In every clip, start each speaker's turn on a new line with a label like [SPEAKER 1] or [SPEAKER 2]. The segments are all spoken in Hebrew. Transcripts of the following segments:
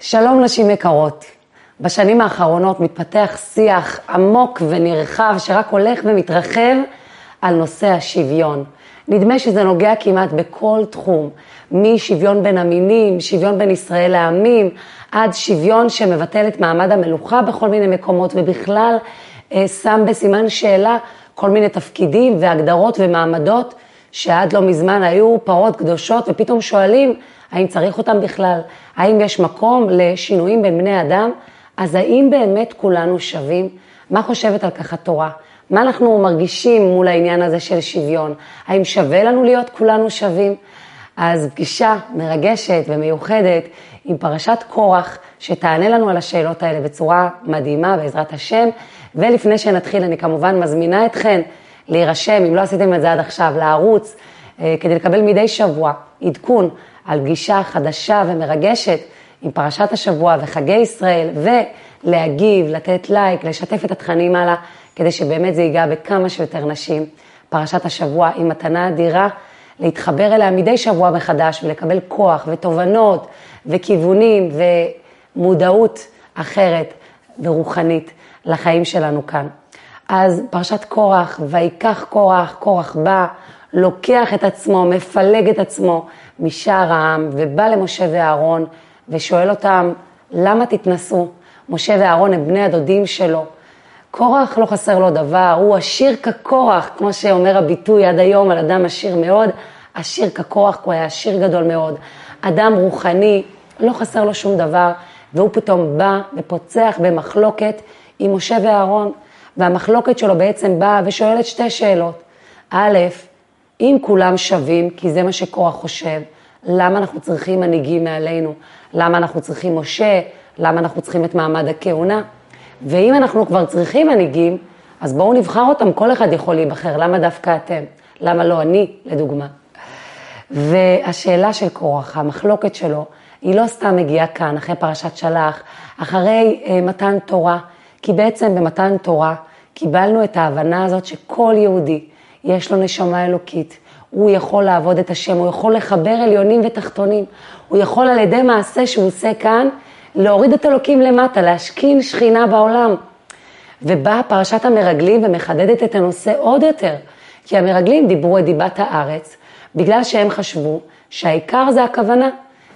[SPEAKER 1] שלום נשים יקרות. בשנים האחרונות מתפתח שיח עמוק ונרחב שרק הולך ומתרחב על נושא השוויון. נדמה שזה נוגע כמעט בכל תחום, משוויון בין המינים, שוויון בין ישראל לעמים, עד שוויון שמבטל את מעמד המלוכה בכל מיני מקומות, ובכלל אה, שם בסימן שאלה כל מיני תפקידים והגדרות ומעמדות שעד לא מזמן היו פרות קדושות, ופתאום שואלים האם צריך אותם בכלל, האם יש מקום לשינויים בין בני אדם, אז האם באמת כולנו שווים? מה חושבת על כך התורה? מה אנחנו מרגישים מול העניין הזה של שוויון? האם שווה לנו להיות כולנו שווים? אז פגישה מרגשת ומיוחדת עם פרשת קורח, שתענה לנו על השאלות האלה בצורה מדהימה, בעזרת השם. ולפני שנתחיל, אני כמובן מזמינה אתכן להירשם, אם לא עשיתם את זה עד עכשיו, לערוץ, אה, כדי לקבל מדי שבוע עדכון על פגישה חדשה ומרגשת עם פרשת השבוע וחגי ישראל, ולהגיב, לתת לייק, לשתף את התכנים הלאה, כדי שבאמת זה ייגע בכמה שיותר נשים. פרשת השבוע היא מתנה אדירה להתחבר אליה מדי שבוע מחדש ולקבל כוח ותובנות וכיוונים ומודעות אחרת ורוחנית לחיים שלנו כאן. אז פרשת קורח, ויקח קורח, קורח בא, לוקח את עצמו, מפלג את עצמו משאר העם, ובא למשה ואהרון ושואל אותם, למה תתנסו? משה ואהרון הם בני הדודים שלו. קורח לא חסר לו דבר, הוא עשיר כקורח, כמו שאומר הביטוי עד היום על אדם עשיר מאוד, עשיר כקורח, הוא היה עשיר גדול מאוד. אדם רוחני, לא חסר לו שום דבר, והוא פתאום בא ופוצח במחלוקת עם משה ואהרון. והמחלוקת שלו בעצם באה ושואלת שתי שאלות. א', אם כולם שווים, כי זה מה שקורח חושב, למה אנחנו צריכים מנהיגים מעלינו? למה אנחנו צריכים משה? למה אנחנו צריכים את מעמד הכהונה? ואם אנחנו כבר צריכים מנהיגים, אז בואו נבחר אותם, כל אחד יכול להיבחר, למה דווקא אתם? למה לא אני, לדוגמה? והשאלה של קורח, המחלוקת שלו, היא לא סתם מגיעה כאן, אחרי פרשת שלח, אחרי אה, מתן תורה, כי בעצם במתן תורה קיבלנו את ההבנה הזאת שכל יהודי יש לו נשמה אלוקית. הוא יכול לעבוד את השם, הוא יכול לחבר עליונים ותחתונים. הוא יכול על ידי מעשה שהוא עושה כאן, להוריד את אלוקים למטה, להשכין שכינה בעולם. ובאה פרשת המרגלים ומחדדת את הנושא עוד יותר. כי המרגלים דיברו את דיבת הארץ, בגלל שהם חשבו שהעיקר זה הכוונה.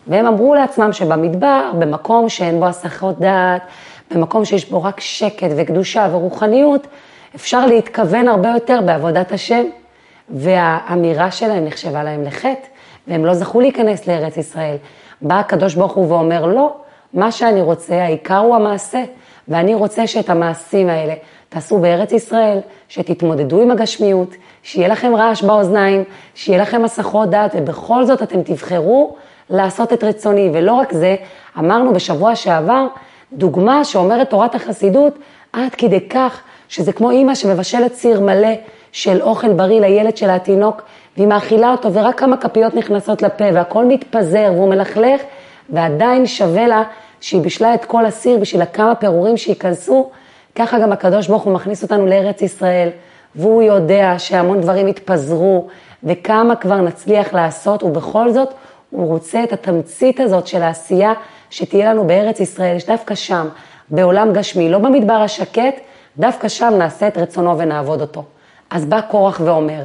[SPEAKER 1] והם אמרו לעצמם שבמדבר, במקום שאין בו הסחות דעת, במקום שיש בו רק שקט וקדושה ורוחניות, אפשר להתכוון הרבה יותר בעבודת השם. והאמירה שלהם נחשבה להם לחטא, והם לא זכו להיכנס לארץ ישראל. בא הקדוש ברוך הוא ואומר, לא, מה שאני רוצה, העיקר הוא המעשה, ואני רוצה שאת המעשים האלה תעשו בארץ ישראל, שתתמודדו עם הגשמיות, שיהיה לכם רעש באוזניים, שיהיה לכם הסחות דעת, ובכל זאת אתם תבחרו לעשות את רצוני. ולא רק זה, אמרנו בשבוע שעבר, דוגמה שאומרת תורת החסידות, עד כדי כך שזה כמו אימא שמבשלת סיר מלא של אוכל בריא לילד של התינוק, והיא מאכילה אותו ורק כמה כפיות נכנסות לפה והכל מתפזר והוא מלכלך, ועדיין שווה לה שהיא בישלה את כל הסיר בשביל הכמה פירורים שייכנסו, ככה גם הקדוש ברוך הוא מכניס אותנו לארץ ישראל, והוא יודע שהמון דברים התפזרו, וכמה כבר נצליח לעשות, ובכל זאת הוא רוצה את התמצית הזאת של העשייה שתהיה לנו בארץ ישראל, שדווקא שם, בעולם גשמי, לא במדבר השקט, דווקא שם נעשה את רצונו ונעבוד אותו. אז בא קורח ואומר,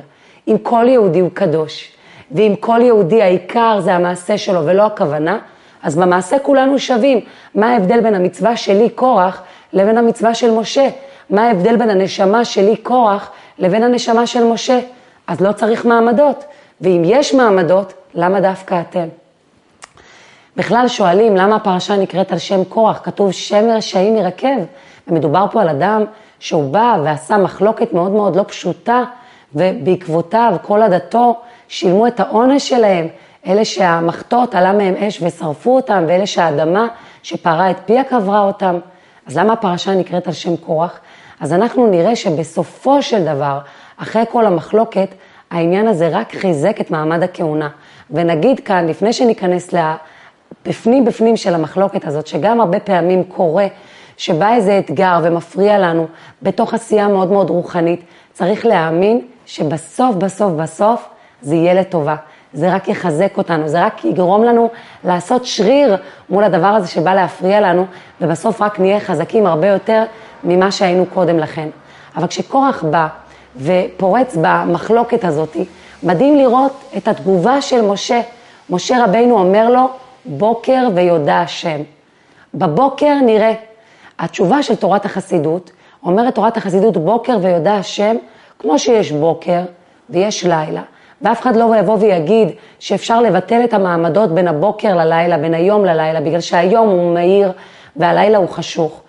[SPEAKER 1] אם כל יהודי הוא קדוש, ואם כל יהודי העיקר זה המעשה שלו ולא הכוונה, אז במעשה כולנו שווים. מה ההבדל בין המצווה שלי, קורח, לבין המצווה של משה? מה ההבדל בין הנשמה שלי, קורח, לבין הנשמה של משה? אז לא צריך מעמדות. ואם יש מעמדות, למה דווקא אתם? בכלל שואלים למה הפרשה נקראת על שם קורח, כתוב שם רשעים ירקב, ומדובר פה על אדם שהוא בא ועשה מחלוקת מאוד מאוד לא פשוטה, ובעקבותיו כל עדתו שילמו את העונש שלהם, אלה שהמחטות עלה מהם אש ושרפו אותם, ואלה שהאדמה שפערה את פיה קברה אותם. אז למה הפרשה נקראת על שם קורח? אז אנחנו נראה שבסופו של דבר, אחרי כל המחלוקת, העניין הזה רק חיזק את מעמד הכהונה. ונגיד כאן, לפני שניכנס לפנים בפנים של המחלוקת הזאת, שגם הרבה פעמים קורה שבא איזה אתגר ומפריע לנו בתוך עשייה מאוד מאוד רוחנית, צריך להאמין שבסוף, בסוף, בסוף זה יהיה לטובה. זה רק יחזק אותנו, זה רק יגרום לנו לעשות שריר מול הדבר הזה שבא להפריע לנו, ובסוף רק נהיה חזקים הרבה יותר ממה שהיינו קודם לכן. אבל כשקורח בא ופורץ במחלוקת הזאת, מדהים לראות את התגובה של משה. משה רבינו אומר לו, בוקר ויודע השם. בבוקר נראה. התשובה של תורת החסידות, אומרת תורת החסידות, בוקר ויודע השם, כמו שיש בוקר ויש לילה. ואף אחד לא יבוא ויגיד שאפשר לבטל את המעמדות בין הבוקר ללילה, בין היום ללילה, בגלל שהיום הוא מהיר והלילה הוא חשוך.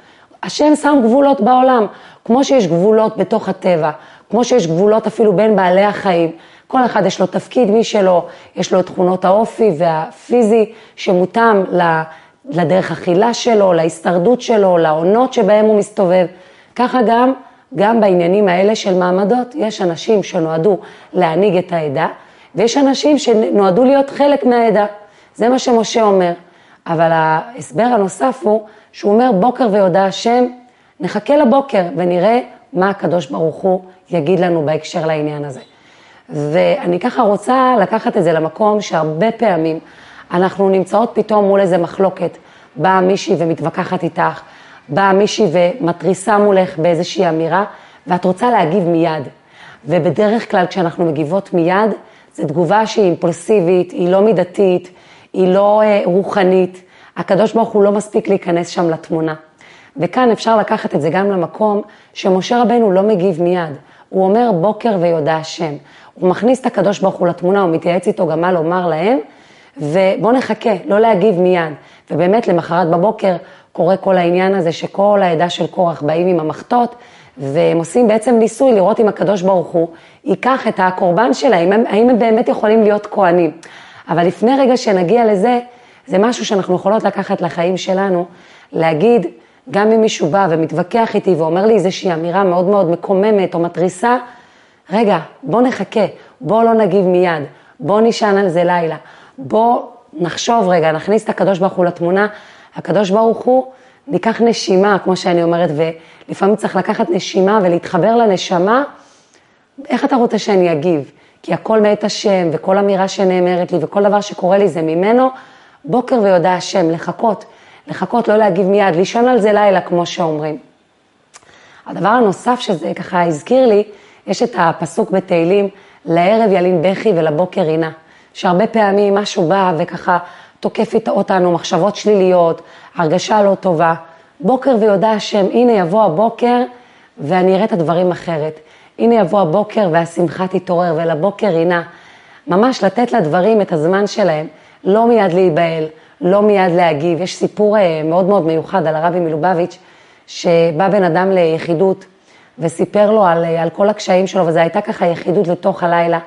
[SPEAKER 1] השם שם גבולות בעולם, כמו שיש גבולות בתוך הטבע, כמו שיש גבולות אפילו בין בעלי החיים. כל אחד יש לו תפקיד משלו, יש לו את תכונות האופי והפיזי שמותאם לדרך אכילה שלו, להישרדות שלו, לעונות שבהם הוא מסתובב. ככה גם, גם בעניינים האלה של מעמדות, יש אנשים שנועדו להנהיג את העדה, ויש אנשים שנועדו להיות חלק מהעדה. זה מה שמשה אומר. אבל ההסבר הנוסף הוא שהוא אומר, בוקר ויודע השם, נחכה לבוקר ונראה מה הקדוש ברוך הוא יגיד לנו בהקשר לעניין הזה. ואני ככה רוצה לקחת את זה למקום שהרבה פעמים אנחנו נמצאות פתאום מול איזה מחלוקת. באה מישהי ומתווכחת איתך, באה מישהי ומתריסה מולך באיזושהי אמירה, ואת רוצה להגיב מיד. ובדרך כלל כשאנחנו מגיבות מיד, זו תגובה שהיא אימפולסיבית, היא לא מידתית, היא לא אה, רוחנית. הקדוש ברוך הוא לא מספיק להיכנס שם לתמונה. וכאן אפשר לקחת את זה גם למקום שמשה רבנו לא מגיב מיד. הוא אומר בוקר ויודע השם. הוא מכניס את הקדוש ברוך הוא לתמונה, הוא מתייעץ איתו גם מה לומר להם, ובוא נחכה, לא להגיב מיד. ובאמת למחרת בבוקר קורה כל העניין הזה שכל העדה של קורח באים עם המחטות, והם עושים בעצם ניסוי לראות אם הקדוש ברוך הוא ייקח את הקורבן שלהם, האם הם באמת יכולים להיות כהנים. אבל לפני רגע שנגיע לזה, זה משהו שאנחנו יכולות לקחת לחיים שלנו, להגיד, גם אם מישהו בא ומתווכח איתי ואומר לי איזושהי אמירה מאוד מאוד מקוממת או מתריסה, רגע, בוא נחכה, בוא לא נגיב מיד, בוא נשען על זה לילה, בוא נחשוב רגע, נכניס את הקדוש ברוך הוא לתמונה, הקדוש ברוך הוא, ניקח נשימה, כמו שאני אומרת, ולפעמים צריך לקחת נשימה ולהתחבר לנשמה, איך אתה רוצה שאני אגיב? כי הכל מאת השם, וכל אמירה שנאמרת לי, וכל דבר שקורה לי זה ממנו, בוקר ויודע השם, לחכות, לחכות, לא להגיב מיד, לישון על זה לילה, כמו שאומרים. הדבר הנוסף שזה ככה הזכיר לי, יש את הפסוק בתהילים, לערב ילין בכי ולבוקר רינה. שהרבה פעמים משהו בא וככה תוקף אותנו, מחשבות שליליות, הרגשה לא טובה. בוקר ויודע השם, הנה יבוא הבוקר ואני אראה את הדברים אחרת. הנה יבוא הבוקר והשמחה תתעורר ולבוקר רינה. ממש לתת לדברים את הזמן שלהם, לא מיד להיבהל, לא מיד להגיב. יש סיפור אה, מאוד מאוד מיוחד על הרבי מלובביץ', שבא בן אדם ליחידות וסיפר לו על, אה, על כל הקשיים שלו, וזו הייתה ככה יחידות לתוך הלילה.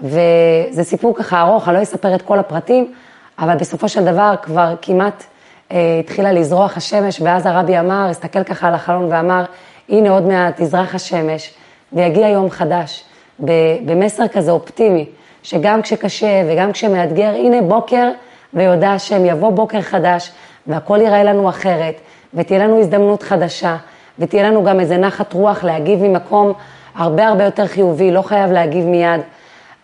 [SPEAKER 1] וזה סיפור ככה ארוך, אני לא אספר את כל הפרטים, אבל בסופו של דבר כבר כמעט אה, התחילה לזרוח השמש, ואז הרבי אמר, הסתכל ככה על החלון ואמר, הנה עוד מעט תזרח השמש, ויגיע יום חדש, במסר כזה אופטימי, שגם כשקשה וגם כשמאתגר, הנה בוקר ויודע השם, יבוא בוקר חדש, והכל ייראה לנו אחרת, ותהיה לנו הזדמנות חדשה, ותהיה לנו גם איזה נחת רוח להגיב ממקום הרבה הרבה יותר חיובי, לא חייב להגיב מיד.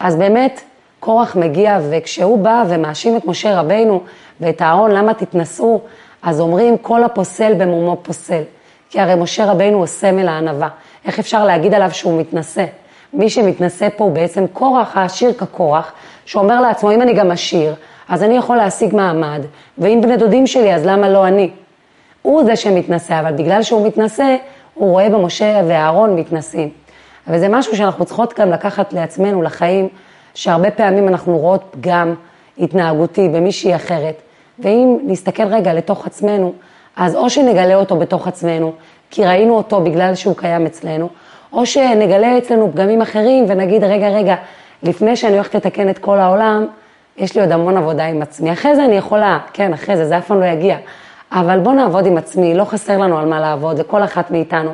[SPEAKER 1] אז באמת, קורח מגיע, וכשהוא בא ומאשים את משה רבינו ואת אהרון, למה תתנשאו? אז אומרים, כל הפוסל במומו פוסל. כי הרי משה רבינו הוא סמל הענווה. איך אפשר להגיד עליו שהוא מתנשא? מי שמתנשא פה הוא בעצם קורח העשיר כקורח, שאומר לעצמו, אם אני גם עשיר, אז אני יכול להשיג מעמד, ואם בני דודים שלי, אז למה לא אני? הוא זה שמתנשא, אבל בגלל שהוא מתנשא, הוא רואה במשה ואהרון מתנשאים. וזה משהו שאנחנו צריכות כאן לקחת לעצמנו, לחיים, שהרבה פעמים אנחנו רואות פגם התנהגותי במישהי אחרת, ואם נסתכל רגע לתוך עצמנו, אז או שנגלה אותו בתוך עצמנו, כי ראינו אותו בגלל שהוא קיים אצלנו, או שנגלה אצלנו פגמים אחרים ונגיד, רגע, רגע, לפני שאני הולכת לתקן את כל העולם, יש לי עוד המון עבודה עם עצמי. אחרי זה אני יכולה, כן, אחרי זה, זה אף פעם לא יגיע. אבל בוא נעבוד עם עצמי, לא חסר לנו על מה לעבוד, לכל אחת מאיתנו.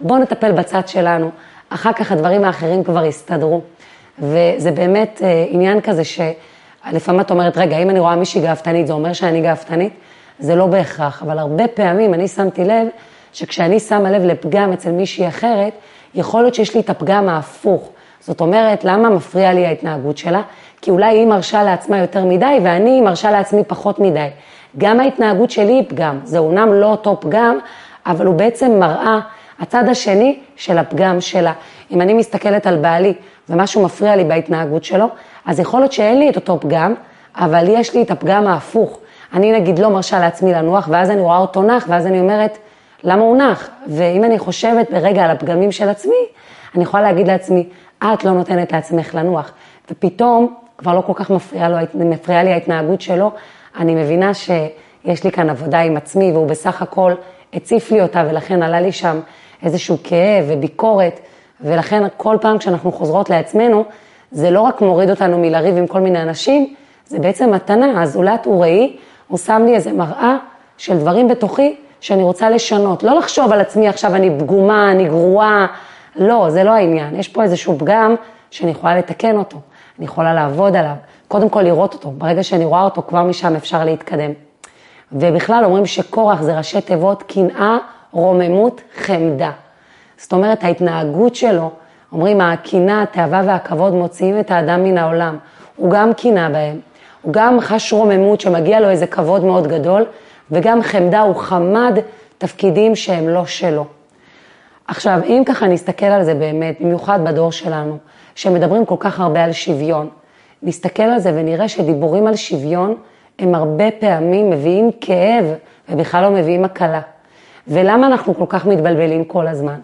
[SPEAKER 1] בוא נטפל בצד שלנו, אחר כך הדברים האחרים כבר יסתדרו. וזה באמת אה, עניין כזה שלפעמים את אומרת, רגע, אם אני רואה מישהי גאוותנית, זה אומר שאני גאוותנית? זה לא בהכרח, אבל הרבה פעמים אני שמתי לב שכשאני שמה לב לפגם אצל מישהי אחרת, יכול להיות שיש לי את הפגם ההפוך. זאת אומרת, למה מפריע לי ההתנהגות שלה? כי אולי היא מרשה לעצמה יותר מדי ואני מרשה לעצמי פחות מדי. גם ההתנהגות שלי היא פגם, זה אומנם לא אותו פגם, אבל הוא בעצם מראה הצד השני של הפגם שלה. אם אני מסתכלת על בעלי ומשהו מפריע לי בהתנהגות שלו, אז יכול להיות שאין לי את אותו פגם, אבל יש לי את הפגם ההפוך. אני נגיד לא מרשה לעצמי לנוח, ואז אני רואה אותו נח, ואז אני אומרת, למה הוא נח? ואם אני חושבת ברגע על הפגמים של עצמי, אני יכולה להגיד לעצמי, את לא נותנת לעצמך לנוח. ופתאום, כבר לא כל כך מפריעה, לו, מפריעה לי ההתנהגות שלו, אני מבינה שיש לי כאן עבודה עם עצמי, והוא בסך הכל הציף לי אותה, ולכן עלה לי שם איזשהו כאב וביקורת, ולכן כל פעם כשאנחנו חוזרות לעצמנו, זה לא רק מוריד אותנו מלריב עם כל מיני אנשים, זה בעצם מתנה, הזולת הוא ראי, הוא שם לי איזה מראה של דברים בתוכי שאני רוצה לשנות. לא לחשוב על עצמי עכשיו אני פגומה, אני גרועה, לא, זה לא העניין. יש פה איזשהו פגם שאני יכולה לתקן אותו, אני יכולה לעבוד עליו, קודם כל לראות אותו, ברגע שאני רואה אותו כבר משם אפשר להתקדם. ובכלל אומרים שקורח זה ראשי תיבות קנאה, רוממות, חמדה. זאת אומרת ההתנהגות שלו, אומרים הקנאה, התאווה והכבוד מוציאים את האדם מן העולם. הוא גם קנאה בהם, הוא גם חש רוממות שמגיע לו איזה כבוד מאוד גדול, וגם חמדה הוא חמד תפקידים שהם לא שלו. עכשיו, אם ככה נסתכל על זה באמת, במיוחד בדור שלנו, שמדברים כל כך הרבה על שוויון, נסתכל על זה ונראה שדיבורים על שוויון הם הרבה פעמים מביאים כאב ובכלל לא מביאים הקלה. ולמה אנחנו כל כך מתבלבלים כל הזמן?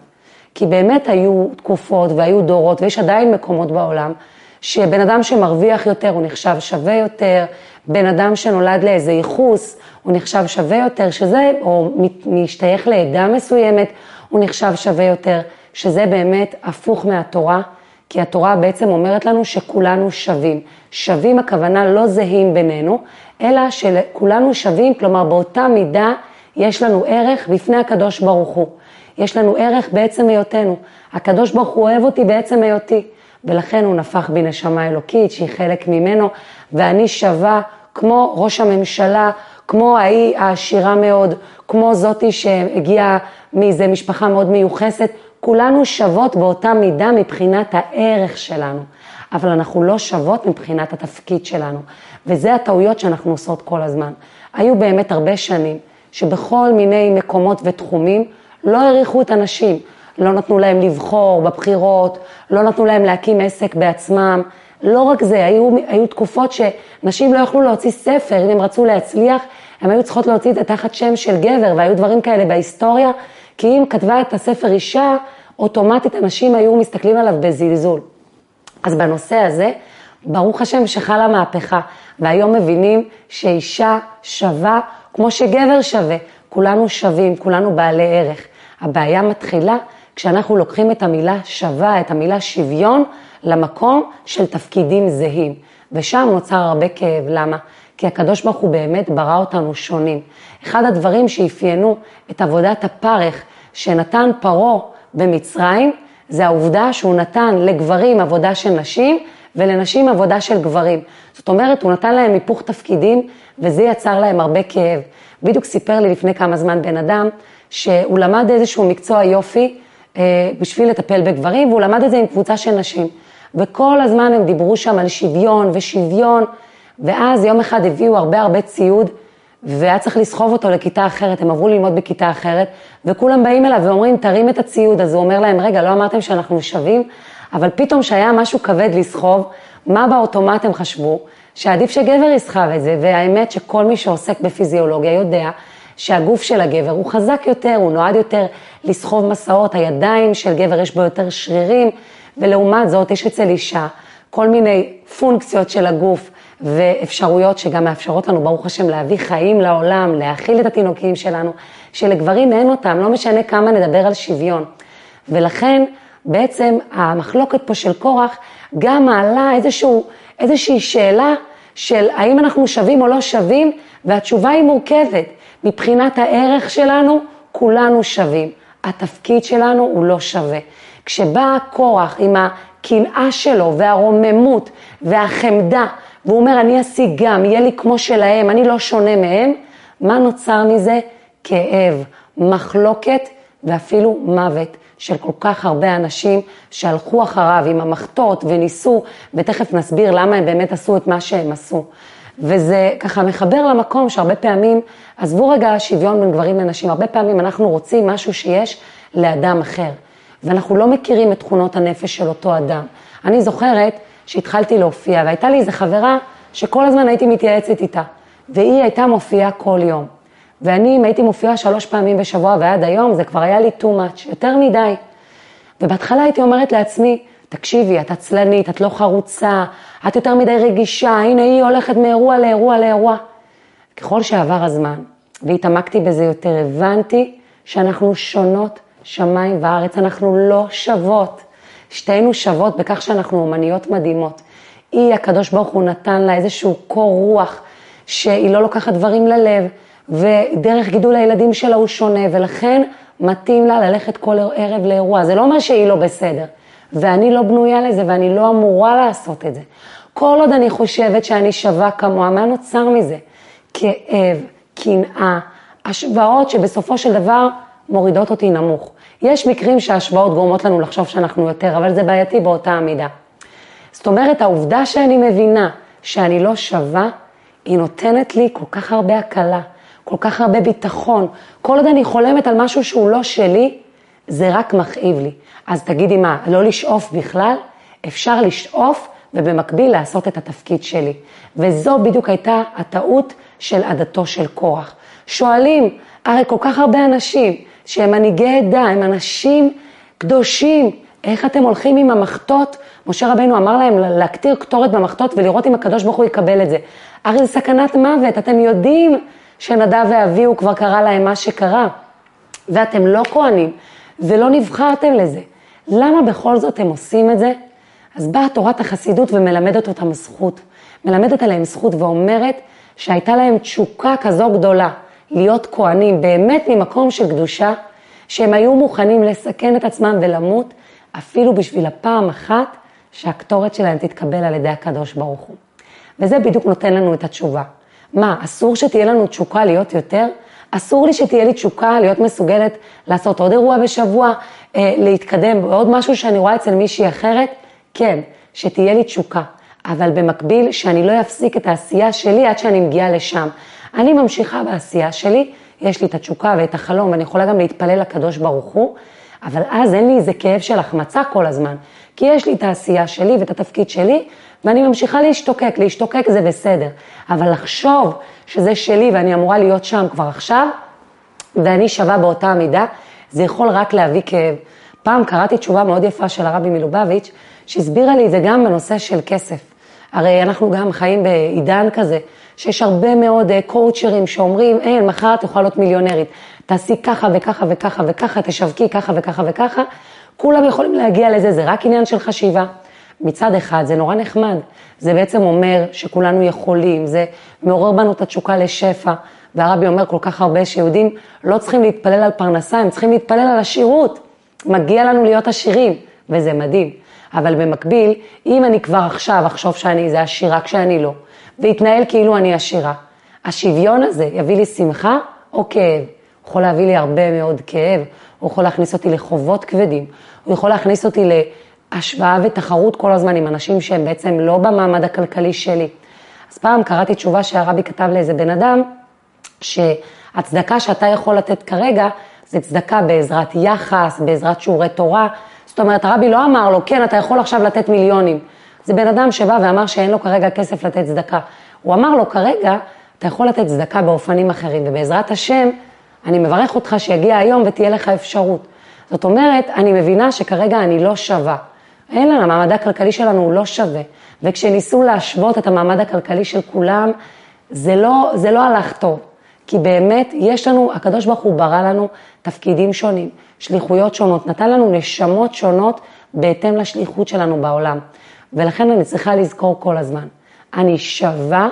[SPEAKER 1] כי באמת היו תקופות והיו דורות ויש עדיין מקומות בעולם שבן אדם שמרוויח יותר הוא נחשב שווה יותר, בן אדם שנולד לאיזה ייחוס הוא נחשב שווה יותר, שזה, או משתייך לעדה מסוימת, הוא נחשב שווה יותר, שזה באמת הפוך מהתורה, כי התורה בעצם אומרת לנו שכולנו שווים. שווים הכוונה לא זהים בינינו, אלא שכולנו שווים, כלומר באותה מידה יש לנו ערך בפני הקדוש ברוך הוא. יש לנו ערך בעצם היותנו. הקדוש ברוך הוא אוהב אותי בעצם היותי. ולכן הוא נפח בי נשמה אלוקית שהיא חלק ממנו, ואני שווה כמו ראש הממשלה, כמו ההיא העשירה מאוד, כמו זאתי שהגיעה מאיזה משפחה מאוד מיוחסת, כולנו שוות באותה מידה מבחינת הערך שלנו, אבל אנחנו לא שוות מבחינת התפקיד שלנו, וזה הטעויות שאנחנו עושות כל הזמן. היו באמת הרבה שנים שבכל מיני מקומות ותחומים לא העריכו את הנשים, לא נתנו להם לבחור בבחירות, לא נתנו להם להקים עסק בעצמם. לא רק זה, היו, היו תקופות שנשים לא יכלו להוציא ספר, אם הם רצו להצליח, הן היו צריכות להוציא את זה תחת שם של גבר, והיו דברים כאלה בהיסטוריה, כי אם כתבה את הספר אישה, אוטומטית אנשים היו מסתכלים עליו בזלזול. אז בנושא הזה, ברוך השם שחלה מהפכה, והיום מבינים שאישה שווה כמו שגבר שווה, כולנו שווים, כולנו בעלי ערך. הבעיה מתחילה כשאנחנו לוקחים את המילה שווה, את המילה שוויון, למקום של תפקידים זהים. ושם נוצר הרבה כאב, למה? כי הקדוש ברוך הוא באמת ברא אותנו שונים. אחד הדברים שאפיינו את עבודת הפרך שנתן פרעה במצרים, זה העובדה שהוא נתן לגברים עבודה של נשים ולנשים עבודה של גברים. זאת אומרת, הוא נתן להם היפוך תפקידים וזה יצר להם הרבה כאב. בדיוק סיפר לי לפני כמה זמן בן אדם שהוא למד איזשהו מקצוע יופי אה, בשביל לטפל בגברים, והוא למד את זה עם קבוצה של נשים. וכל הזמן הם דיברו שם על שוויון ושוויון, ואז יום אחד הביאו הרבה הרבה ציוד, והיה צריך לסחוב אותו לכיתה אחרת, הם עברו ללמוד בכיתה אחרת, וכולם באים אליו ואומרים, תרים את הציוד, אז הוא אומר להם, רגע, לא אמרתם שאנחנו שווים? אבל פתאום שהיה משהו כבד לסחוב, מה באוטומט הם חשבו? שעדיף שגבר יסחב את זה, והאמת שכל מי שעוסק בפיזיולוגיה יודע שהגוף של הגבר הוא חזק יותר, הוא נועד יותר לסחוב מסעות, הידיים של גבר יש בו יותר שרירים, ולעומת זאת יש אצל אישה כל מיני פונקציות של הגוף ואפשרויות שגם מאפשרות לנו, ברוך השם, להביא חיים לעולם, להאכיל את התינוקים שלנו, שלגברים אין אותם, לא משנה כמה נדבר על שוויון. ולכן בעצם המחלוקת פה של קורח גם מעלה איזשהו, איזושהי שאלה של האם אנחנו שווים או לא שווים, והתשובה היא מורכבת. מבחינת הערך שלנו, כולנו שווים. התפקיד שלנו הוא לא שווה. כשבא קורח עם הקנאה שלו והרוממות והחמדה, והוא אומר, אני אשיג גם, יהיה לי כמו שלהם, אני לא שונה מהם, מה נוצר מזה? כאב, מחלוקת ואפילו מוות, של כל כך הרבה אנשים שהלכו אחריו עם המחטות וניסו, ותכף נסביר למה הם באמת עשו את מה שהם עשו. וזה ככה מחבר למקום שהרבה פעמים, עזבו רגע שוויון בין גברים לנשים, הרבה פעמים אנחנו רוצים משהו שיש לאדם אחר, ואנחנו לא מכירים את תכונות הנפש של אותו אדם. אני זוכרת שהתחלתי להופיע, והייתה לי איזו חברה שכל הזמן הייתי מתייעצת איתה, והיא הייתה מופיעה כל יום. ואני, אם הייתי מופיעה שלוש פעמים בשבוע ועד היום, זה כבר היה לי too much, יותר מדי. ובהתחלה הייתי אומרת לעצמי, תקשיבי, את עצלנית, את לא חרוצה, את יותר מדי רגישה, הנה היא הולכת מאירוע לאירוע לאירוע. ככל שעבר הזמן, והתעמקתי בזה יותר, הבנתי שאנחנו שונות שמיים וארץ, אנחנו לא שוות. שתינו שוות בכך שאנחנו אומניות מדהימות. היא, הקדוש ברוך הוא נתן לה איזשהו קור רוח, שהיא לא לוקחת דברים ללב, ודרך גידול הילדים שלה הוא שונה, ולכן מתאים לה ללכת כל ערב לאירוע. זה לא אומר שהיא לא בסדר, ואני לא בנויה לזה, ואני לא אמורה לעשות את זה. כל עוד אני חושבת שאני שווה כמוה, מה נוצר מזה? כאב, קנאה, השוואות שבסופו של דבר מורידות אותי נמוך. יש מקרים שההשוואות גורמות לנו לחשוב שאנחנו יותר, אבל זה בעייתי באותה המידה. זאת אומרת, העובדה שאני מבינה שאני לא שווה, היא נותנת לי כל כך הרבה הקלה, כל כך הרבה ביטחון. כל עוד אני חולמת על משהו שהוא לא שלי, זה רק מכאיב לי. אז תגידי מה, לא לשאוף בכלל? אפשר לשאוף ובמקביל לעשות את התפקיד שלי. וזו בדיוק הייתה הטעות של עדתו של קורח. שואלים, הרי כל כך הרבה אנשים שהם מנהיגי עדה, הם אנשים קדושים, איך אתם הולכים עם המחטות? משה רבינו אמר להם להקטיר קטורת במחטות ולראות אם הקדוש ברוך הוא יקבל את זה. הרי זה סכנת מוות, אתם יודעים שנדב ואביהו כבר קרה להם מה שקרה, ואתם לא כהנים, ולא נבחרתם לזה. למה בכל זאת הם עושים את זה? אז באה תורת החסידות ומלמדת אותם זכות. מלמדת עליהם זכות ואומרת שהייתה להם תשוקה כזו גדולה להיות כהנים, באמת ממקום של קדושה, שהם היו מוכנים לסכן את עצמם ולמות, אפילו בשביל הפעם אחת שהקטורת שלהם תתקבל על ידי הקדוש ברוך הוא. וזה בדיוק נותן לנו את התשובה. מה, אסור שתהיה לנו תשוקה להיות יותר? אסור לי שתהיה לי תשוקה להיות מסוגלת לעשות עוד אירוע בשבוע, אה, להתקדם בעוד משהו שאני רואה אצל מישהי אחרת? כן, שתהיה לי תשוקה, אבל במקביל שאני לא אפסיק את העשייה שלי עד שאני מגיעה לשם. אני ממשיכה בעשייה שלי, יש לי את התשוקה ואת החלום, ואני יכולה גם להתפלל לקדוש ברוך הוא, אבל אז אין לי איזה כאב של החמצה כל הזמן, כי יש לי את העשייה שלי ואת התפקיד שלי, ואני ממשיכה להשתוקק, להשתוקק זה בסדר, אבל לחשוב שזה שלי ואני אמורה להיות שם כבר עכשיו, ואני שווה באותה המידה, זה יכול רק להביא כאב. פעם קראתי תשובה מאוד יפה של הרבי מלובביץ', שהסבירה לי את זה גם בנושא של כסף. הרי אנחנו גם חיים בעידן כזה, שיש הרבה מאוד קואוצ'רים שאומרים, אין, מחר את יכולה להיות מיליונרית, תעשי ככה וככה וככה וככה, תשווקי ככה וככה וככה, כולם יכולים להגיע לזה, זה רק עניין של חשיבה. מצד אחד זה נורא נחמד, זה בעצם אומר שכולנו יכולים, זה מעורר בנו את התשוקה לשפע, והרבי אומר כל כך הרבה שיהודים לא צריכים להתפלל על פרנסה, הם צריכים להתפלל על עשירות, מגיע לנו להיות עשירים, וזה מדהים. אבל במקביל, אם אני כבר עכשיו אחשוב שאני איזה עשירה כשאני לא, והתנהל כאילו אני עשירה, השוויון הזה יביא לי שמחה או כאב? הוא יכול להביא לי הרבה מאוד כאב, הוא יכול להכניס אותי לחובות כבדים, הוא יכול להכניס אותי להשוואה ותחרות כל הזמן עם אנשים שהם בעצם לא במעמד הכלכלי שלי. אז פעם קראתי תשובה שהרבי כתב לאיזה בן אדם, שהצדקה שאתה יכול לתת כרגע, זה צדקה בעזרת יחס, בעזרת שיעורי תורה. זאת אומרת, הרבי לא אמר לו, כן, אתה יכול עכשיו לתת מיליונים. זה בן אדם שבא ואמר שאין לו כרגע כסף לתת צדקה. הוא אמר לו, כרגע אתה יכול לתת צדקה באופנים אחרים, ובעזרת השם, אני מברך אותך שיגיע היום ותהיה לך אפשרות. זאת אומרת, אני מבינה שכרגע אני לא שווה. לנו, המעמד הכלכלי שלנו הוא לא שווה. וכשניסו להשוות את המעמד הכלכלי של כולם, זה לא, זה לא הלך טוב. כי באמת יש לנו, הקדוש ברוך הוא ברא לנו תפקידים שונים, שליחויות שונות, נתן לנו נשמות שונות בהתאם לשליחות שלנו בעולם. ולכן אני צריכה לזכור כל הזמן, אני שווה,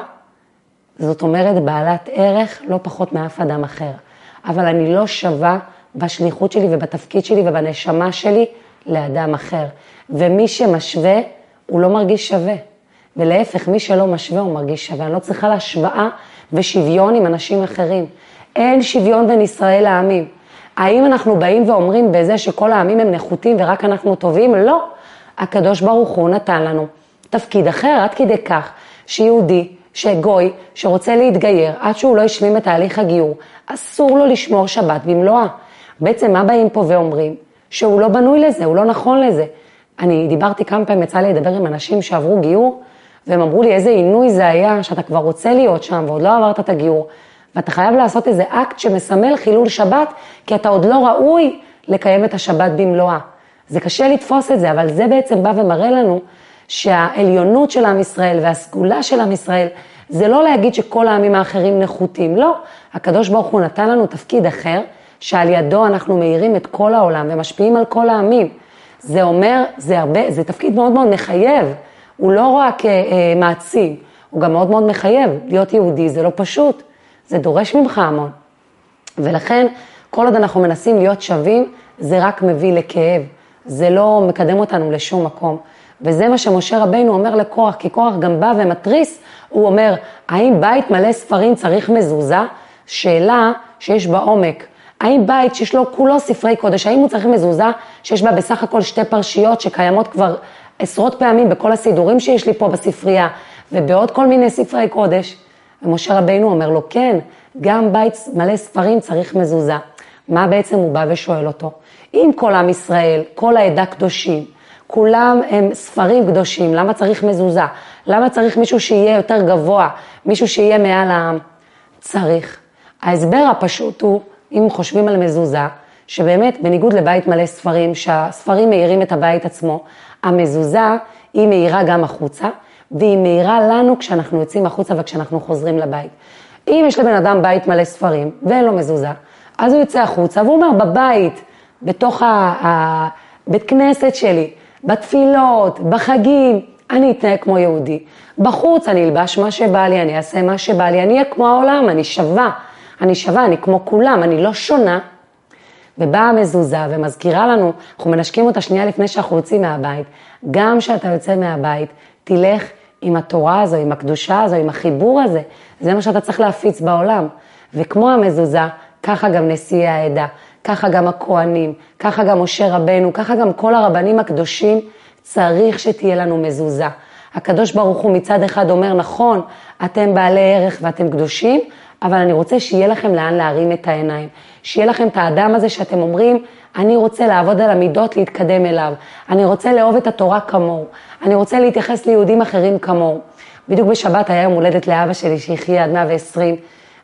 [SPEAKER 1] זאת אומרת בעלת ערך לא פחות מאף אדם אחר. אבל אני לא שווה בשליחות שלי ובתפקיד שלי ובנשמה שלי לאדם אחר. ומי שמשווה, הוא לא מרגיש שווה. ולהפך, מי שלא משווה, הוא מרגיש שווה. אני לא צריכה להשוואה ושוויון עם אנשים אחרים. אין שוויון בין ישראל לעמים. האם אנחנו באים ואומרים בזה שכל העמים הם נחותים ורק אנחנו טובים? לא. הקדוש ברוך הוא נתן לנו תפקיד אחר עד כדי כך שיהודי, שגוי, שרוצה להתגייר עד שהוא לא השלים את תהליך הגיור, אסור לו לשמור שבת במלואה. בעצם מה באים פה ואומרים? שהוא לא בנוי לזה, הוא לא נכון לזה. אני דיברתי כמה פעמים, יצא לי לדבר עם אנשים שעברו גיור, והם אמרו לי איזה עינוי זה היה, שאתה כבר רוצה להיות שם ועוד לא עברת את הגיור, ואתה חייב לעשות איזה אקט שמסמל חילול שבת, כי אתה עוד לא ראוי לקיים את השבת במלואה. זה קשה לתפוס את זה, אבל זה בעצם בא ומראה לנו שהעליונות של עם ישראל והסגולה של עם ישראל, זה לא להגיד שכל העמים האחרים נחותים, לא. הקדוש ברוך הוא נתן לנו תפקיד אחר, שעל ידו אנחנו מאירים את כל העולם ומשפיעים על כל העמים. זה אומר, זה הרבה, זה תפקיד מאוד מאוד מחייב, הוא לא רק אה, אה, מעצים, הוא גם מאוד מאוד מחייב. להיות יהודי זה לא פשוט, זה דורש ממך המון. ולכן, כל עוד אנחנו מנסים להיות שווים, זה רק מביא לכאב, זה לא מקדם אותנו לשום מקום. וזה מה שמשה רבינו אומר לקורח, כי קורח גם בא ומתריס, הוא אומר, האם בית מלא ספרים צריך מזוזה? שאלה שיש בה עומק. האם בית שיש לו כולו ספרי קודש, האם הוא צריך מזוזה שיש בה בסך הכל שתי פרשיות שקיימות כבר עשרות פעמים בכל הסידורים שיש לי פה בספרייה ובעוד כל מיני ספרי קודש? ומשה רבינו אומר לו, כן, גם בית מלא ספרים צריך מזוזה. מה בעצם הוא בא ושואל אותו? אם כל עם ישראל, כל העדה קדושים, כולם הם ספרים קדושים, למה צריך מזוזה? למה צריך מישהו שיהיה יותר גבוה, מישהו שיהיה מעל העם? צריך. ההסבר הפשוט הוא, אם חושבים על מזוזה, שבאמת בניגוד לבית מלא ספרים, שהספרים מאירים את הבית עצמו, המזוזה היא מאירה גם החוצה, והיא מאירה לנו כשאנחנו יוצאים החוצה וכשאנחנו חוזרים לבית. אם יש לבן אדם בית מלא ספרים ואין לו מזוזה, אז הוא יוצא החוצה והוא אומר, בבית, בתוך הבית כנסת שלי, בתפילות, בחגים, אני אתנהג כמו יהודי. בחוץ אני אלבש מה שבא לי, אני אעשה מה שבא לי, אני אהיה כמו העולם, אני שווה. אני שווה, אני כמו כולם, אני לא שונה. ובאה המזוזה ומזכירה לנו, אנחנו מנשקים אותה שנייה לפני שאנחנו יוצאים מהבית. גם כשאתה יוצא מהבית, תלך עם התורה הזו, עם הקדושה הזו, עם החיבור הזה. זה מה שאתה צריך להפיץ בעולם. וכמו המזוזה, ככה גם נשיאי העדה, ככה גם הכוהנים, ככה גם משה רבנו, ככה גם כל הרבנים הקדושים, צריך שתהיה לנו מזוזה. הקדוש ברוך הוא מצד אחד אומר, נכון, אתם בעלי ערך ואתם קדושים, אבל אני רוצה שיהיה לכם לאן להרים את העיניים. שיהיה לכם את האדם הזה שאתם אומרים, אני רוצה לעבוד על המידות, להתקדם אליו. אני רוצה לאהוב את התורה כמוהו. אני רוצה להתייחס ליהודים אחרים כמוהו. בדיוק בשבת היה יום הולדת לאבא שלי, שיחיה עד 120,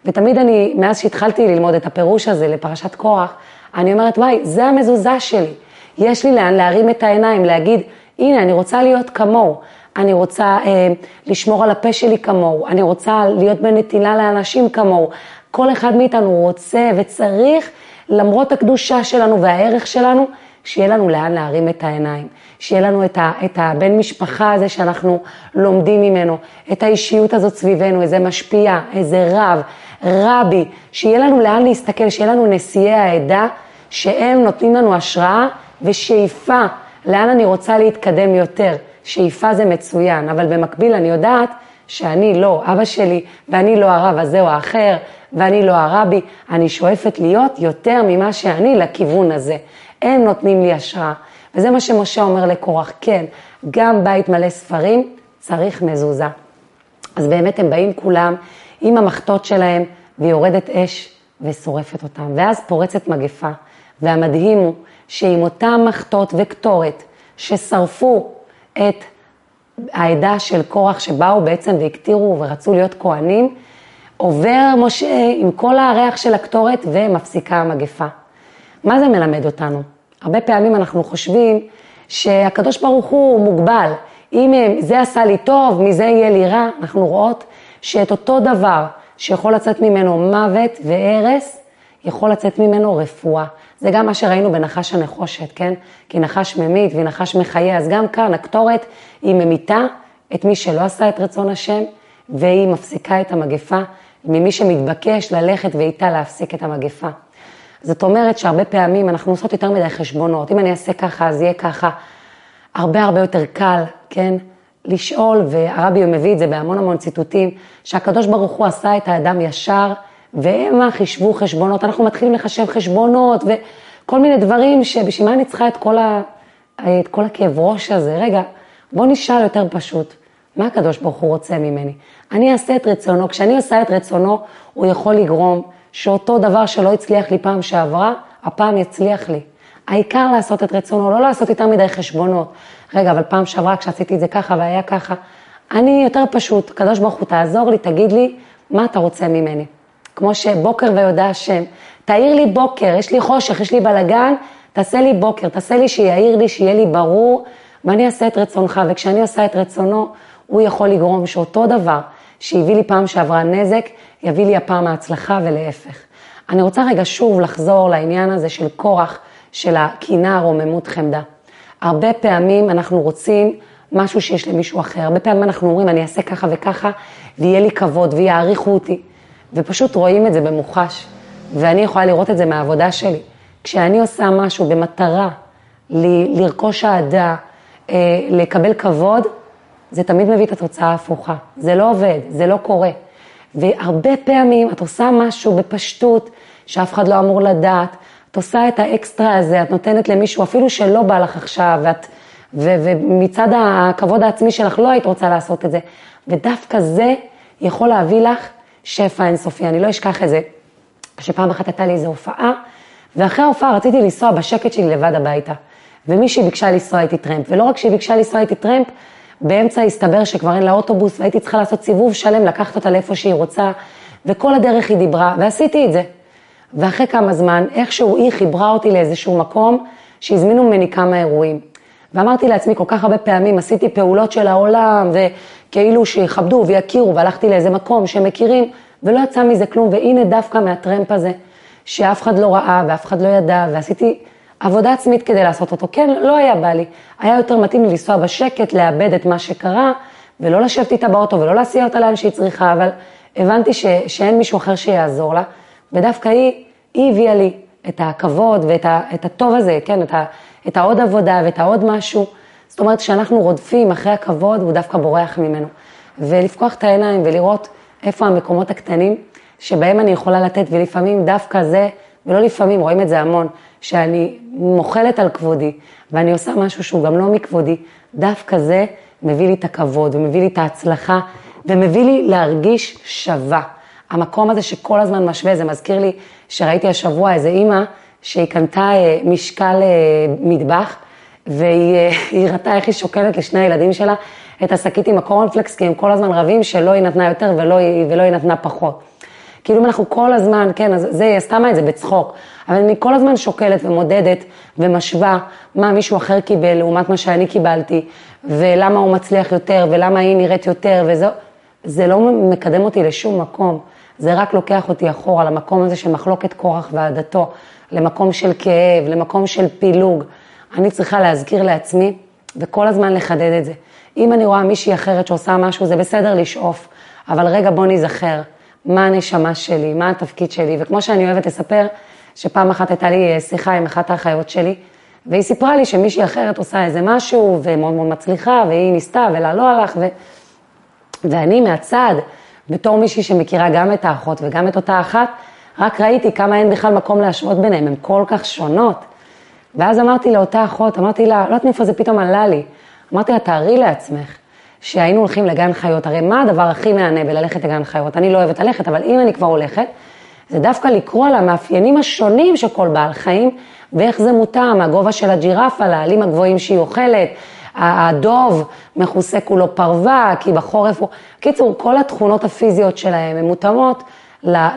[SPEAKER 1] ותמיד אני, מאז שהתחלתי ללמוד את הפירוש הזה לפרשת קורח, אני אומרת, וואי, זה המזוזה שלי. יש לי לאן להרים את העיניים, להגיד, הנה, אני רוצה להיות כמוהו. אני רוצה אה, לשמור על הפה שלי כמוהו, אני רוצה להיות בנתינה לאנשים כמוהו. כל אחד מאיתנו רוצה וצריך, למרות הקדושה שלנו והערך שלנו, שיהיה לנו לאן להרים את העיניים, שיהיה לנו את, ה, את הבן משפחה הזה שאנחנו לומדים ממנו, את האישיות הזאת סביבנו, איזה משפיע, איזה רב, רבי, שיהיה לנו לאן להסתכל, שיהיה לנו נשיאי העדה, שהם נותנים לנו השראה ושאיפה לאן אני רוצה להתקדם יותר. שאיפה זה מצוין, אבל במקביל אני יודעת שאני לא אבא שלי, ואני לא הרב הזה או האחר, ואני לא הרבי, אני שואפת להיות יותר ממה שאני לכיוון הזה. הם נותנים לי השראה. וזה מה שמשה אומר לקורח, כן, גם בית מלא ספרים צריך מזוזה. אז באמת הם באים כולם עם המחטות שלהם, ויורדת אש ושורפת אותם. ואז פורצת מגפה, והמדהים הוא שעם אותם מחטות וקטורת ששרפו את העדה של קורח שבאו בעצם והקטירו ורצו להיות כהנים, עובר משה עם כל הריח של הקטורת ומפסיקה המגפה. מה זה מלמד אותנו? הרבה פעמים אנחנו חושבים שהקדוש ברוך הוא מוגבל. אם זה עשה לי טוב, מזה יהיה לי רע, אנחנו רואות שאת אותו דבר שיכול לצאת ממנו מוות והרס, יכול לצאת ממנו רפואה. זה גם מה שראינו בנחש הנחושת, כן? כי נחש ממית ונחש מחיה, אז גם כאן הקטורת היא ממיתה את מי שלא עשה את רצון השם, והיא מפסיקה את המגפה ממי שמתבקש ללכת ואיתה להפסיק את המגפה. זאת אומרת שהרבה פעמים אנחנו עושות יותר מדי חשבונות, אם אני אעשה ככה אז יהיה ככה. הרבה הרבה יותר קל, כן? לשאול, והרבי מביא את זה בהמון המון ציטוטים, שהקדוש ברוך הוא עשה את האדם ישר והמה חישבו חשבונות, אנחנו מתחילים לחשב חשבונות וכל מיני דברים שבשביל מה אני צריכה את כל, ה, את כל הכאב ראש הזה? רגע, בוא נשאל יותר פשוט, מה הקדוש ברוך הוא רוצה ממני? אני אעשה את רצונו, כשאני עושה את רצונו, הוא יכול לגרום שאותו דבר שלא הצליח לי פעם שעברה, הפעם יצליח לי. העיקר לעשות את רצונו, לא לעשות יותר מדי חשבונות. רגע, אבל פעם שעברה כשעשיתי את זה ככה והיה ככה, אני יותר פשוט, הקדוש ברוך הוא תעזור לי, תגיד לי, מה אתה רוצה ממני? כמו שבוקר ויודע השם, תאיר לי בוקר, יש לי חושך, יש לי בלגן, תעשה לי בוקר, תעשה לי שיעיר לי, שיהיה לי ברור, ואני אעשה את רצונך, וכשאני עושה את רצונו, הוא יכול לגרום שאותו דבר שהביא לי פעם שעברה נזק, יביא לי הפעם ההצלחה ולהפך. אני רוצה רגע שוב לחזור לעניין הזה של כורח, של הקינה, רוממות, חמדה. הרבה פעמים אנחנו רוצים משהו שיש למישהו אחר, הרבה פעמים אנחנו אומרים, אני אעשה ככה וככה, ויהיה לי כבוד, ויעריכו אותי, ופשוט רואים את זה במוחש, ואני יכולה לראות את זה מהעבודה שלי. כשאני עושה משהו במטרה ל- לרכוש אהדה, אה, לקבל כבוד, זה תמיד מביא את התוצאה ההפוכה. זה לא עובד, זה לא קורה. והרבה פעמים את עושה משהו בפשטות, שאף אחד לא אמור לדעת, את עושה את האקסטרה הזה, את נותנת למישהו, אפילו שלא בא לך עכשיו, ואת, ו, ומצד הכבוד העצמי שלך לא היית רוצה לעשות את זה. ודווקא זה יכול להביא לך שפע אינסופי. אני לא אשכח את זה, שפעם אחת הייתה לי איזו הופעה, ואחרי ההופעה רציתי לנסוע בשקט שלי לבד הביתה. ומישהי ביקשה לנסוע איתי טרמפ, ולא רק שהיא ביקשה לנסוע איתי טרמפ, באמצע הסתבר שכבר אין לה אוטובוס, והייתי צריכה לעשות סיבוב שלם, לקחת אותה לאיפה שהיא רוצה, וכל הדרך היא דיברה, ועשיתי את זה. ואחרי כמה זמן, איכשהו היא חיברה אותי לאיזשהו מקום, שהזמינו ממני כמה אירועים. ואמרתי לעצמי כל כך הרבה פעמים, עשיתי פעולות של העולם, וכאילו שיכבדו ויכירו, והלכתי לאיזה מקום שהם מכירים, ולא יצא מזה כלום, והנה דווקא מהטרמפ הזה, שאף אחד לא ראה ואף אחד לא ידע, ועשיתי עבודה עצמית כדי לעשות אותו. כן, לא היה בא לי. היה יותר מתאים לי לנסוע בשקט, לאבד את מה שקרה, ולא לשבת איתה באוטו ולא להסיע אותה לאן שהיא צריכה, אבל הבנתי ש, שאין מישהו אחר שיעזור לה, ודווקא היא, היא הביאה לי את הכבוד ואת ה, את הטוב הזה, כן, את, ה, את העוד עבודה ואת העוד משהו. זאת אומרת, כשאנחנו רודפים אחרי הכבוד, הוא דווקא בורח ממנו. ולפקוח את העיניים ולראות איפה המקומות הקטנים שבהם אני יכולה לתת, ולפעמים דווקא זה, ולא לפעמים, רואים את זה המון, שאני מוחלת על כבודי, ואני עושה משהו שהוא גם לא מכבודי, דווקא זה מביא לי את הכבוד, ומביא לי את ההצלחה, ומביא לי להרגיש שווה. המקום הזה שכל הזמן משווה, זה מזכיר לי שראיתי השבוע איזה אימא שהיא קנתה אה, משקל אה, מטבח, והיא אה, ראתה איך היא שוקלת לשני הילדים שלה את השקית עם הקורנפלקס, כי הם כל הזמן רבים שלא היא נתנה יותר ולא היא, ולא היא נתנה פחות. כאילו אם אנחנו כל הזמן, כן, אז זה, היא עשתה מה את זה בצחוק, אבל אני כל הזמן שוקלת ומודדת ומשווה מה מישהו אחר קיבל לעומת מה שאני קיבלתי, ולמה הוא מצליח יותר, ולמה היא נראית יותר, וזה זה לא מקדם אותי לשום מקום, זה רק לוקח אותי אחורה למקום הזה של מחלוקת קורח ועדתו, למקום של כאב, למקום של פילוג. אני צריכה להזכיר לעצמי וכל הזמן לחדד את זה. אם אני רואה מישהי אחרת שעושה משהו, זה בסדר לשאוף, אבל רגע בוא ניזכר, מה הנשמה שלי, מה התפקיד שלי, וכמו שאני אוהבת לספר, שפעם אחת הייתה לי אה, שיחה עם אחת האחיות שלי, והיא סיפרה לי שמישהי אחרת עושה איזה משהו, ומאוד מאוד מצליחה, והיא ניסתה ולה לא הלך, ו... ואני מהצד, בתור מישהי שמכירה גם את האחות וגם את אותה אחת, רק ראיתי כמה אין בכלל מקום להשוות ביניהם, הן כל כך שונות. ואז אמרתי לאותה אחות, אמרתי לה, לא יודעת מאיפה זה פתאום עלה לי, אמרתי לה, תארי לעצמך שהיינו הולכים לגן חיות, הרי מה הדבר הכי מהנה בללכת לגן חיות? אני לא אוהבת ללכת, אבל אם אני כבר הולכת, זה דווקא לקרוא על המאפיינים השונים של כל בעל חיים, ואיך זה מותאם, הגובה של הג'ירפה, לעלים הגבוהים שהיא אוכלת, הדוב מכוסה כולו פרווה, כי בחורף הוא... קיצור, כל התכונות הפיזיות שלהם הן מותאמות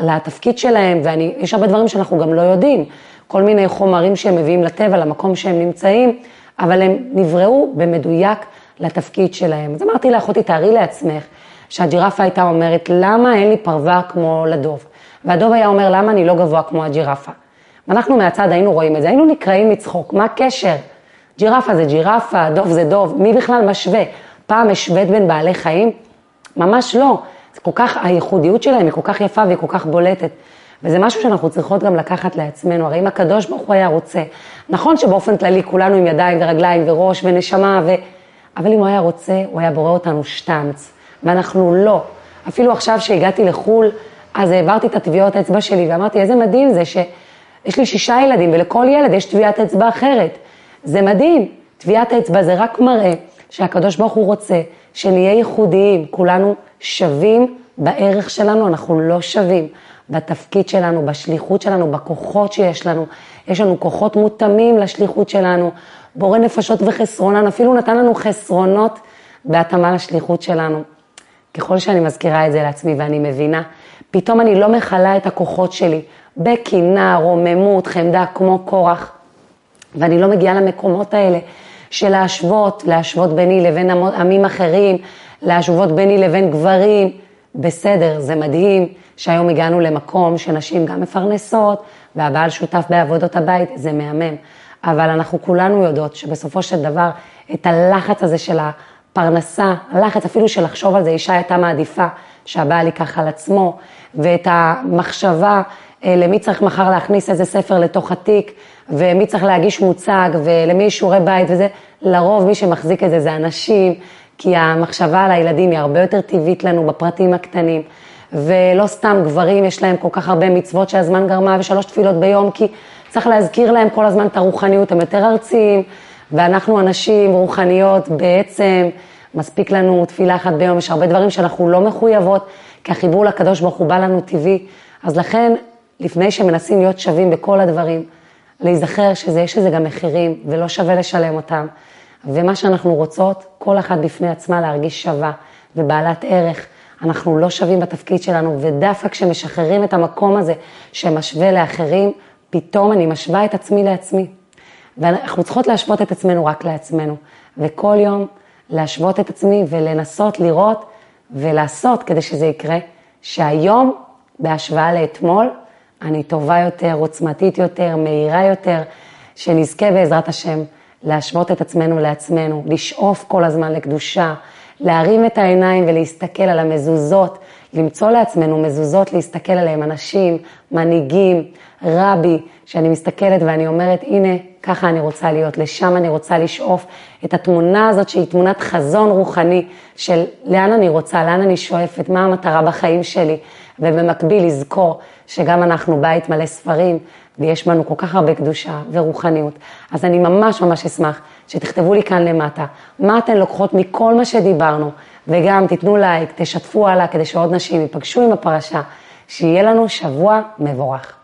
[SPEAKER 1] לתפקיד שלהם, ויש הרבה דברים שאנחנו גם לא יודעים, כל מיני חומרים שהם מביאים לטבע, למקום שהם נמצאים, אבל הם נבראו במדויק לתפקיד שלהם. אז אמרתי לאחותי, תארי לעצמך שהג'ירפה הייתה אומרת, למה אין לי פרווה כמו לדוב? והדוב היה אומר, למה אני לא גבוה כמו הג'ירפה? ואנחנו מהצד היינו רואים את זה, היינו נקראים מצחוק, מה הקשר? ג'ירפה זה ג'ירפה, דוב זה דוב, מי בכלל משווה? פעם השווית בין בעלי חיים? ממש לא. זה כל כך, הייחודיות שלהם היא כל כך יפה והיא כל כך בולטת. וזה משהו שאנחנו צריכות גם לקחת לעצמנו, הרי אם הקדוש ברוך הוא היה רוצה, נכון שבאופן כללי כולנו עם ידיים ורגליים וראש ונשמה, ו... אבל אם הוא היה רוצה, הוא היה בורא אותנו שטנץ, ואנחנו לא. אפילו עכשיו שהגעתי לחו"ל, אז העברתי את הטביעות האצבע שלי ואמרתי, איזה מדהים זה שיש לי שישה ילדים ולכל ילד יש טביעת אצבע אחרת. זה מדהים. טביעת האצבע זה רק מראה שהקדוש ברוך הוא רוצה שנהיה ייחודיים, כולנו שווים בערך שלנו, אנחנו לא שווים. בתפקיד שלנו, בשליחות שלנו, בכוחות שיש לנו. יש לנו כוחות מותאמים לשליחות שלנו. בורא נפשות וחסרונן, אפילו נתן לנו חסרונות בהתאמה לשליחות שלנו. ככל שאני מזכירה את זה לעצמי ואני מבינה, פתאום אני לא מכלה את הכוחות שלי בקינה, רוממות, חמדה, כמו קורח, ואני לא מגיעה למקומות האלה של להשוות, להשוות ביני לבין עמים אחרים, להשוות ביני לבין גברים. בסדר, זה מדהים שהיום הגענו למקום שנשים גם מפרנסות, והבעל שותף בעבודות הבית, זה מהמם. אבל אנחנו כולנו יודעות שבסופו של דבר, את הלחץ הזה של הפרנסה, הלחץ אפילו של לחשוב על זה, אישה הייתה מעדיפה שהבעל ייקח על עצמו, ואת המחשבה אה, למי צריך מחר להכניס איזה ספר לתוך התיק, ומי צריך להגיש מוצג, ולמי שיעורי בית וזה, לרוב מי שמחזיק את זה זה אנשים, כי המחשבה על הילדים היא הרבה יותר טבעית לנו בפרטים הקטנים. ולא סתם גברים, יש להם כל כך הרבה מצוות שהזמן גרמה ושלוש תפילות ביום, כי צריך להזכיר להם כל הזמן את הרוחניות, הם יותר ארציים, ואנחנו אנשים רוחניות בעצם, מספיק לנו תפילה אחת ביום, יש הרבה דברים שאנחנו לא מחויבות, כי החיבור לקדוש ברוך הוא בא לנו טבעי, אז לכן, לפני שמנסים להיות שווים בכל הדברים, להיזכר שיש לזה גם מחירים, ולא שווה לשלם אותם. ומה שאנחנו רוצות, כל אחת בפני עצמה להרגיש שווה ובעלת ערך. אנחנו לא שווים בתפקיד שלנו, ודווקא כשמשחררים את המקום הזה שמשווה לאחרים, פתאום אני משווה את עצמי לעצמי. ואנחנו צריכות להשוות את עצמנו רק לעצמנו, וכל יום להשוות את עצמי ולנסות לראות ולעשות כדי שזה יקרה, שהיום, בהשוואה לאתמול, אני טובה יותר, עוצמתית יותר, מהירה יותר, שנזכה בעזרת השם להשוות את עצמנו לעצמנו, לשאוף כל הזמן לקדושה, להרים את העיניים ולהסתכל על המזוזות, למצוא לעצמנו מזוזות להסתכל עליהם, אנשים, מנהיגים, רבי, שאני מסתכלת ואני אומרת, הנה, ככה אני רוצה להיות, לשם אני רוצה לשאוף. את התמונה הזאת שהיא תמונת חזון רוחני של לאן אני רוצה, לאן אני שואפת, מה המטרה בחיים שלי, ובמקביל לזכור שגם אנחנו בית מלא ספרים, ויש בנו כל כך הרבה קדושה ורוחניות. אז אני ממש ממש אשמח שתכתבו לי כאן למטה, מה אתן לוקחות מכל מה שדיברנו, וגם תיתנו לייק, תשתפו הלאה כדי שעוד נשים ייפגשו עם הפרשה, שיהיה לנו שבוע מבורך.